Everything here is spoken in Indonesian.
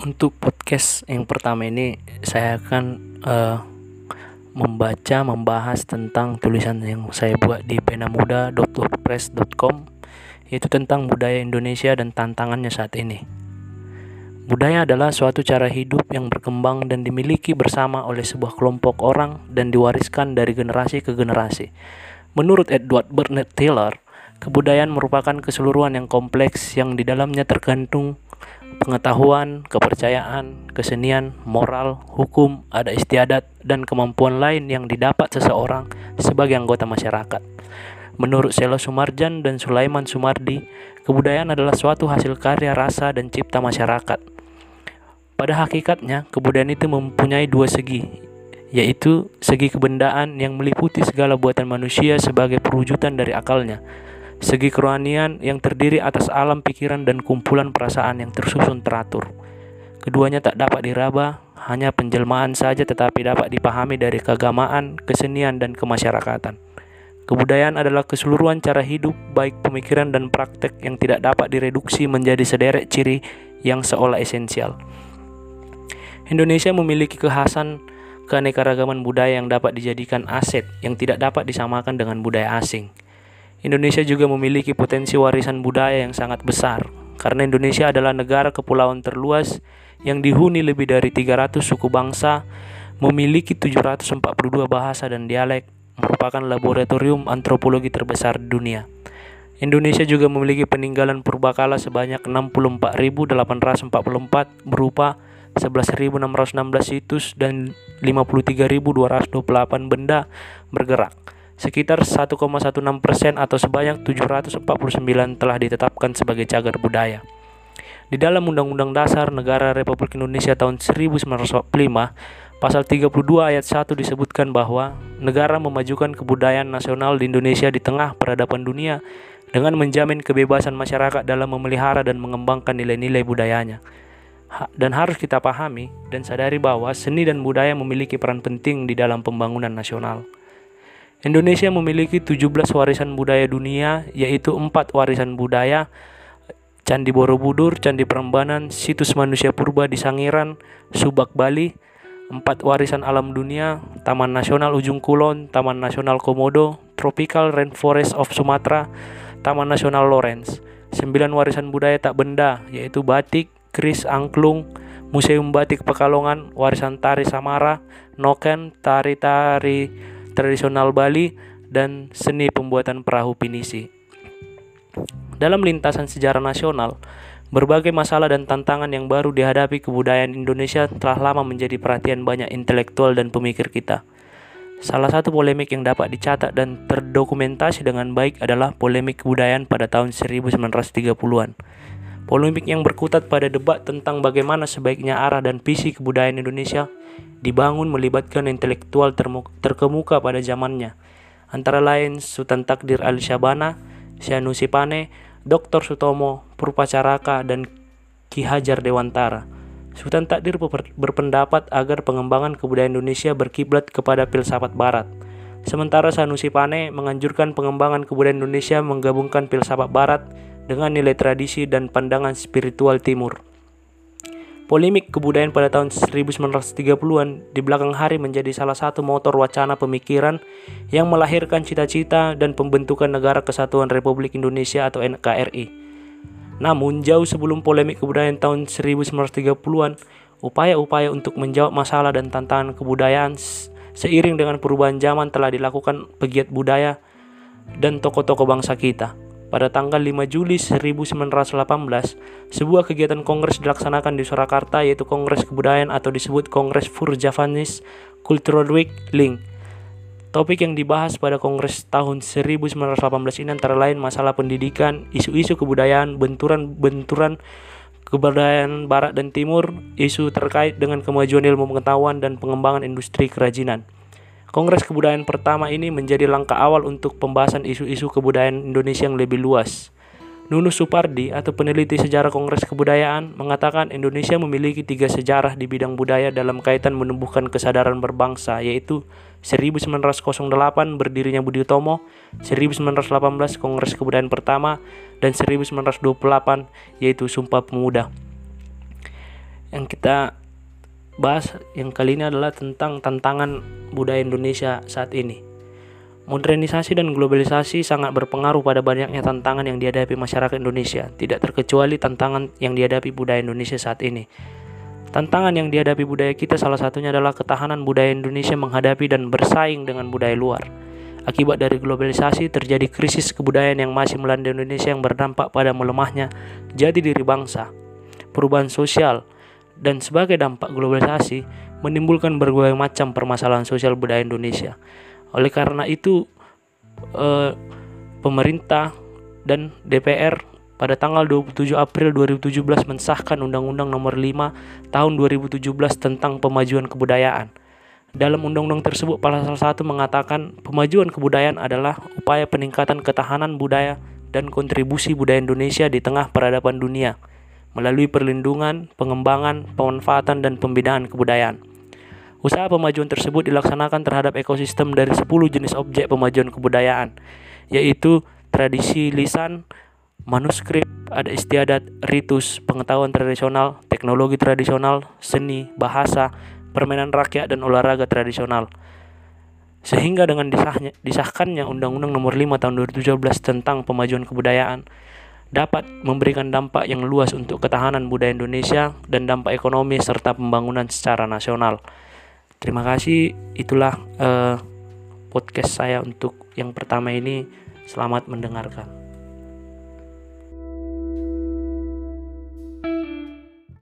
Untuk podcast yang pertama ini saya akan uh, membaca membahas tentang tulisan yang saya buat di penamuda.wordpress.com yaitu tentang budaya Indonesia dan tantangannya saat ini. Budaya adalah suatu cara hidup yang berkembang dan dimiliki bersama oleh sebuah kelompok orang dan diwariskan dari generasi ke generasi. Menurut Edward Burnett Taylor, kebudayaan merupakan keseluruhan yang kompleks yang di dalamnya tergantung pengetahuan, kepercayaan, kesenian, moral, hukum, ada istiadat, dan kemampuan lain yang didapat seseorang sebagai anggota masyarakat. Menurut Selo Sumarjan dan Sulaiman Sumardi, kebudayaan adalah suatu hasil karya rasa dan cipta masyarakat pada hakikatnya, kebudayaan itu mempunyai dua segi, yaitu segi kebendaan yang meliputi segala buatan manusia sebagai perwujudan dari akalnya, segi kerohanian yang terdiri atas alam pikiran dan kumpulan perasaan yang tersusun teratur. Keduanya tak dapat diraba, hanya penjelmaan saja tetapi dapat dipahami dari keagamaan, kesenian, dan kemasyarakatan. Kebudayaan adalah keseluruhan cara hidup, baik pemikiran dan praktek yang tidak dapat direduksi menjadi sederek ciri yang seolah esensial. Indonesia memiliki kekhasan keanekaragaman budaya yang dapat dijadikan aset yang tidak dapat disamakan dengan budaya asing. Indonesia juga memiliki potensi warisan budaya yang sangat besar karena Indonesia adalah negara kepulauan terluas yang dihuni lebih dari 300 suku bangsa, memiliki 742 bahasa dan dialek, merupakan laboratorium antropologi terbesar di dunia. Indonesia juga memiliki peninggalan purbakala sebanyak 64.844 berupa 11.616 situs dan 53.228 benda bergerak. Sekitar 1,16 persen atau sebanyak 749 telah ditetapkan sebagai cagar budaya. Di dalam Undang-Undang Dasar Negara Republik Indonesia tahun 1945, pasal 32 ayat 1 disebutkan bahwa negara memajukan kebudayaan nasional di Indonesia di tengah peradaban dunia dengan menjamin kebebasan masyarakat dalam memelihara dan mengembangkan nilai-nilai budayanya dan harus kita pahami dan sadari bahwa seni dan budaya memiliki peran penting di dalam pembangunan nasional. Indonesia memiliki 17 warisan budaya dunia, yaitu empat warisan budaya, Candi Borobudur, Candi Prambanan, Situs Manusia Purba di Sangiran, Subak Bali, empat warisan alam dunia, Taman Nasional Ujung Kulon, Taman Nasional Komodo, Tropical Rainforest of Sumatera, Taman Nasional Lawrence, sembilan warisan budaya tak benda, yaitu batik, Kris Angklung, Museum Batik Pekalongan, Warisan Tari Samara, Noken, tari-tari tradisional Bali, dan seni pembuatan perahu pinisi. Dalam lintasan sejarah nasional, berbagai masalah dan tantangan yang baru dihadapi kebudayaan Indonesia telah lama menjadi perhatian banyak intelektual dan pemikir kita. Salah satu polemik yang dapat dicatat dan terdokumentasi dengan baik adalah polemik kebudayaan pada tahun 1930-an. Polemik yang berkutat pada debat tentang bagaimana sebaiknya arah dan visi kebudayaan Indonesia dibangun melibatkan intelektual terkemuka pada zamannya, antara lain Sultan Takdir Ali Syabana, Syanusi Pane, Dr. Sutomo, Purpacaraka, dan Ki Hajar Dewantara. Sultan Takdir berpendapat agar pengembangan kebudayaan Indonesia berkiblat kepada filsafat barat. Sementara Sanusi Pane menganjurkan pengembangan kebudayaan Indonesia menggabungkan filsafat barat dengan nilai tradisi dan pandangan spiritual timur. Polemik kebudayaan pada tahun 1930-an di belakang hari menjadi salah satu motor wacana pemikiran yang melahirkan cita-cita dan pembentukan Negara Kesatuan Republik Indonesia atau NKRI. Namun, jauh sebelum polemik kebudayaan tahun 1930-an, upaya-upaya untuk menjawab masalah dan tantangan kebudayaan seiring dengan perubahan zaman telah dilakukan pegiat budaya dan tokoh-tokoh bangsa kita. Pada tanggal 5 Juli 1918, sebuah kegiatan kongres dilaksanakan di Surakarta yaitu Kongres Kebudayaan atau disebut Kongres Fur Javanese Cultural Week Link. Topik yang dibahas pada kongres tahun 1918 ini antara lain masalah pendidikan, isu-isu kebudayaan, benturan-benturan kebudayaan barat dan timur, isu terkait dengan kemajuan ilmu pengetahuan dan pengembangan industri kerajinan. Kongres Kebudayaan pertama ini menjadi langkah awal untuk pembahasan isu-isu kebudayaan Indonesia yang lebih luas. Nunus Supardi atau peneliti sejarah Kongres Kebudayaan mengatakan Indonesia memiliki tiga sejarah di bidang budaya dalam kaitan menumbuhkan kesadaran berbangsa yaitu 1908 berdirinya Budi Utomo, 1918 Kongres Kebudayaan pertama, dan 1928 yaitu Sumpah Pemuda. yang kita bahas yang kali ini adalah tentang tantangan budaya Indonesia saat ini. Modernisasi dan globalisasi sangat berpengaruh pada banyaknya tantangan yang dihadapi masyarakat Indonesia, tidak terkecuali tantangan yang dihadapi budaya Indonesia saat ini. Tantangan yang dihadapi budaya kita salah satunya adalah ketahanan budaya Indonesia menghadapi dan bersaing dengan budaya luar. Akibat dari globalisasi terjadi krisis kebudayaan yang masih melanda Indonesia yang berdampak pada melemahnya jati diri bangsa, perubahan sosial, dan sebagai dampak globalisasi menimbulkan berbagai macam permasalahan sosial budaya Indonesia. Oleh karena itu, eh, pemerintah dan DPR pada tanggal 27 April 2017 mensahkan Undang-Undang Nomor 5 Tahun 2017 tentang Pemajuan Kebudayaan. Dalam undang-undang tersebut pasal 1 mengatakan pemajuan kebudayaan adalah upaya peningkatan ketahanan budaya dan kontribusi budaya Indonesia di tengah peradaban dunia melalui perlindungan, pengembangan, pemanfaatan dan pembinaan kebudayaan. Usaha pemajuan tersebut dilaksanakan terhadap ekosistem dari 10 jenis objek pemajuan kebudayaan, yaitu tradisi lisan, manuskrip, ada istiadat, ritus, pengetahuan tradisional, teknologi tradisional, seni, bahasa, permainan rakyat dan olahraga tradisional. Sehingga dengan disahnya, disahkannya Undang-Undang Nomor 5 Tahun 2017 tentang Pemajuan Kebudayaan dapat memberikan dampak yang luas untuk ketahanan budaya Indonesia dan dampak ekonomi serta pembangunan secara nasional. Terima kasih, itulah uh, podcast saya untuk yang pertama ini. Selamat mendengarkan.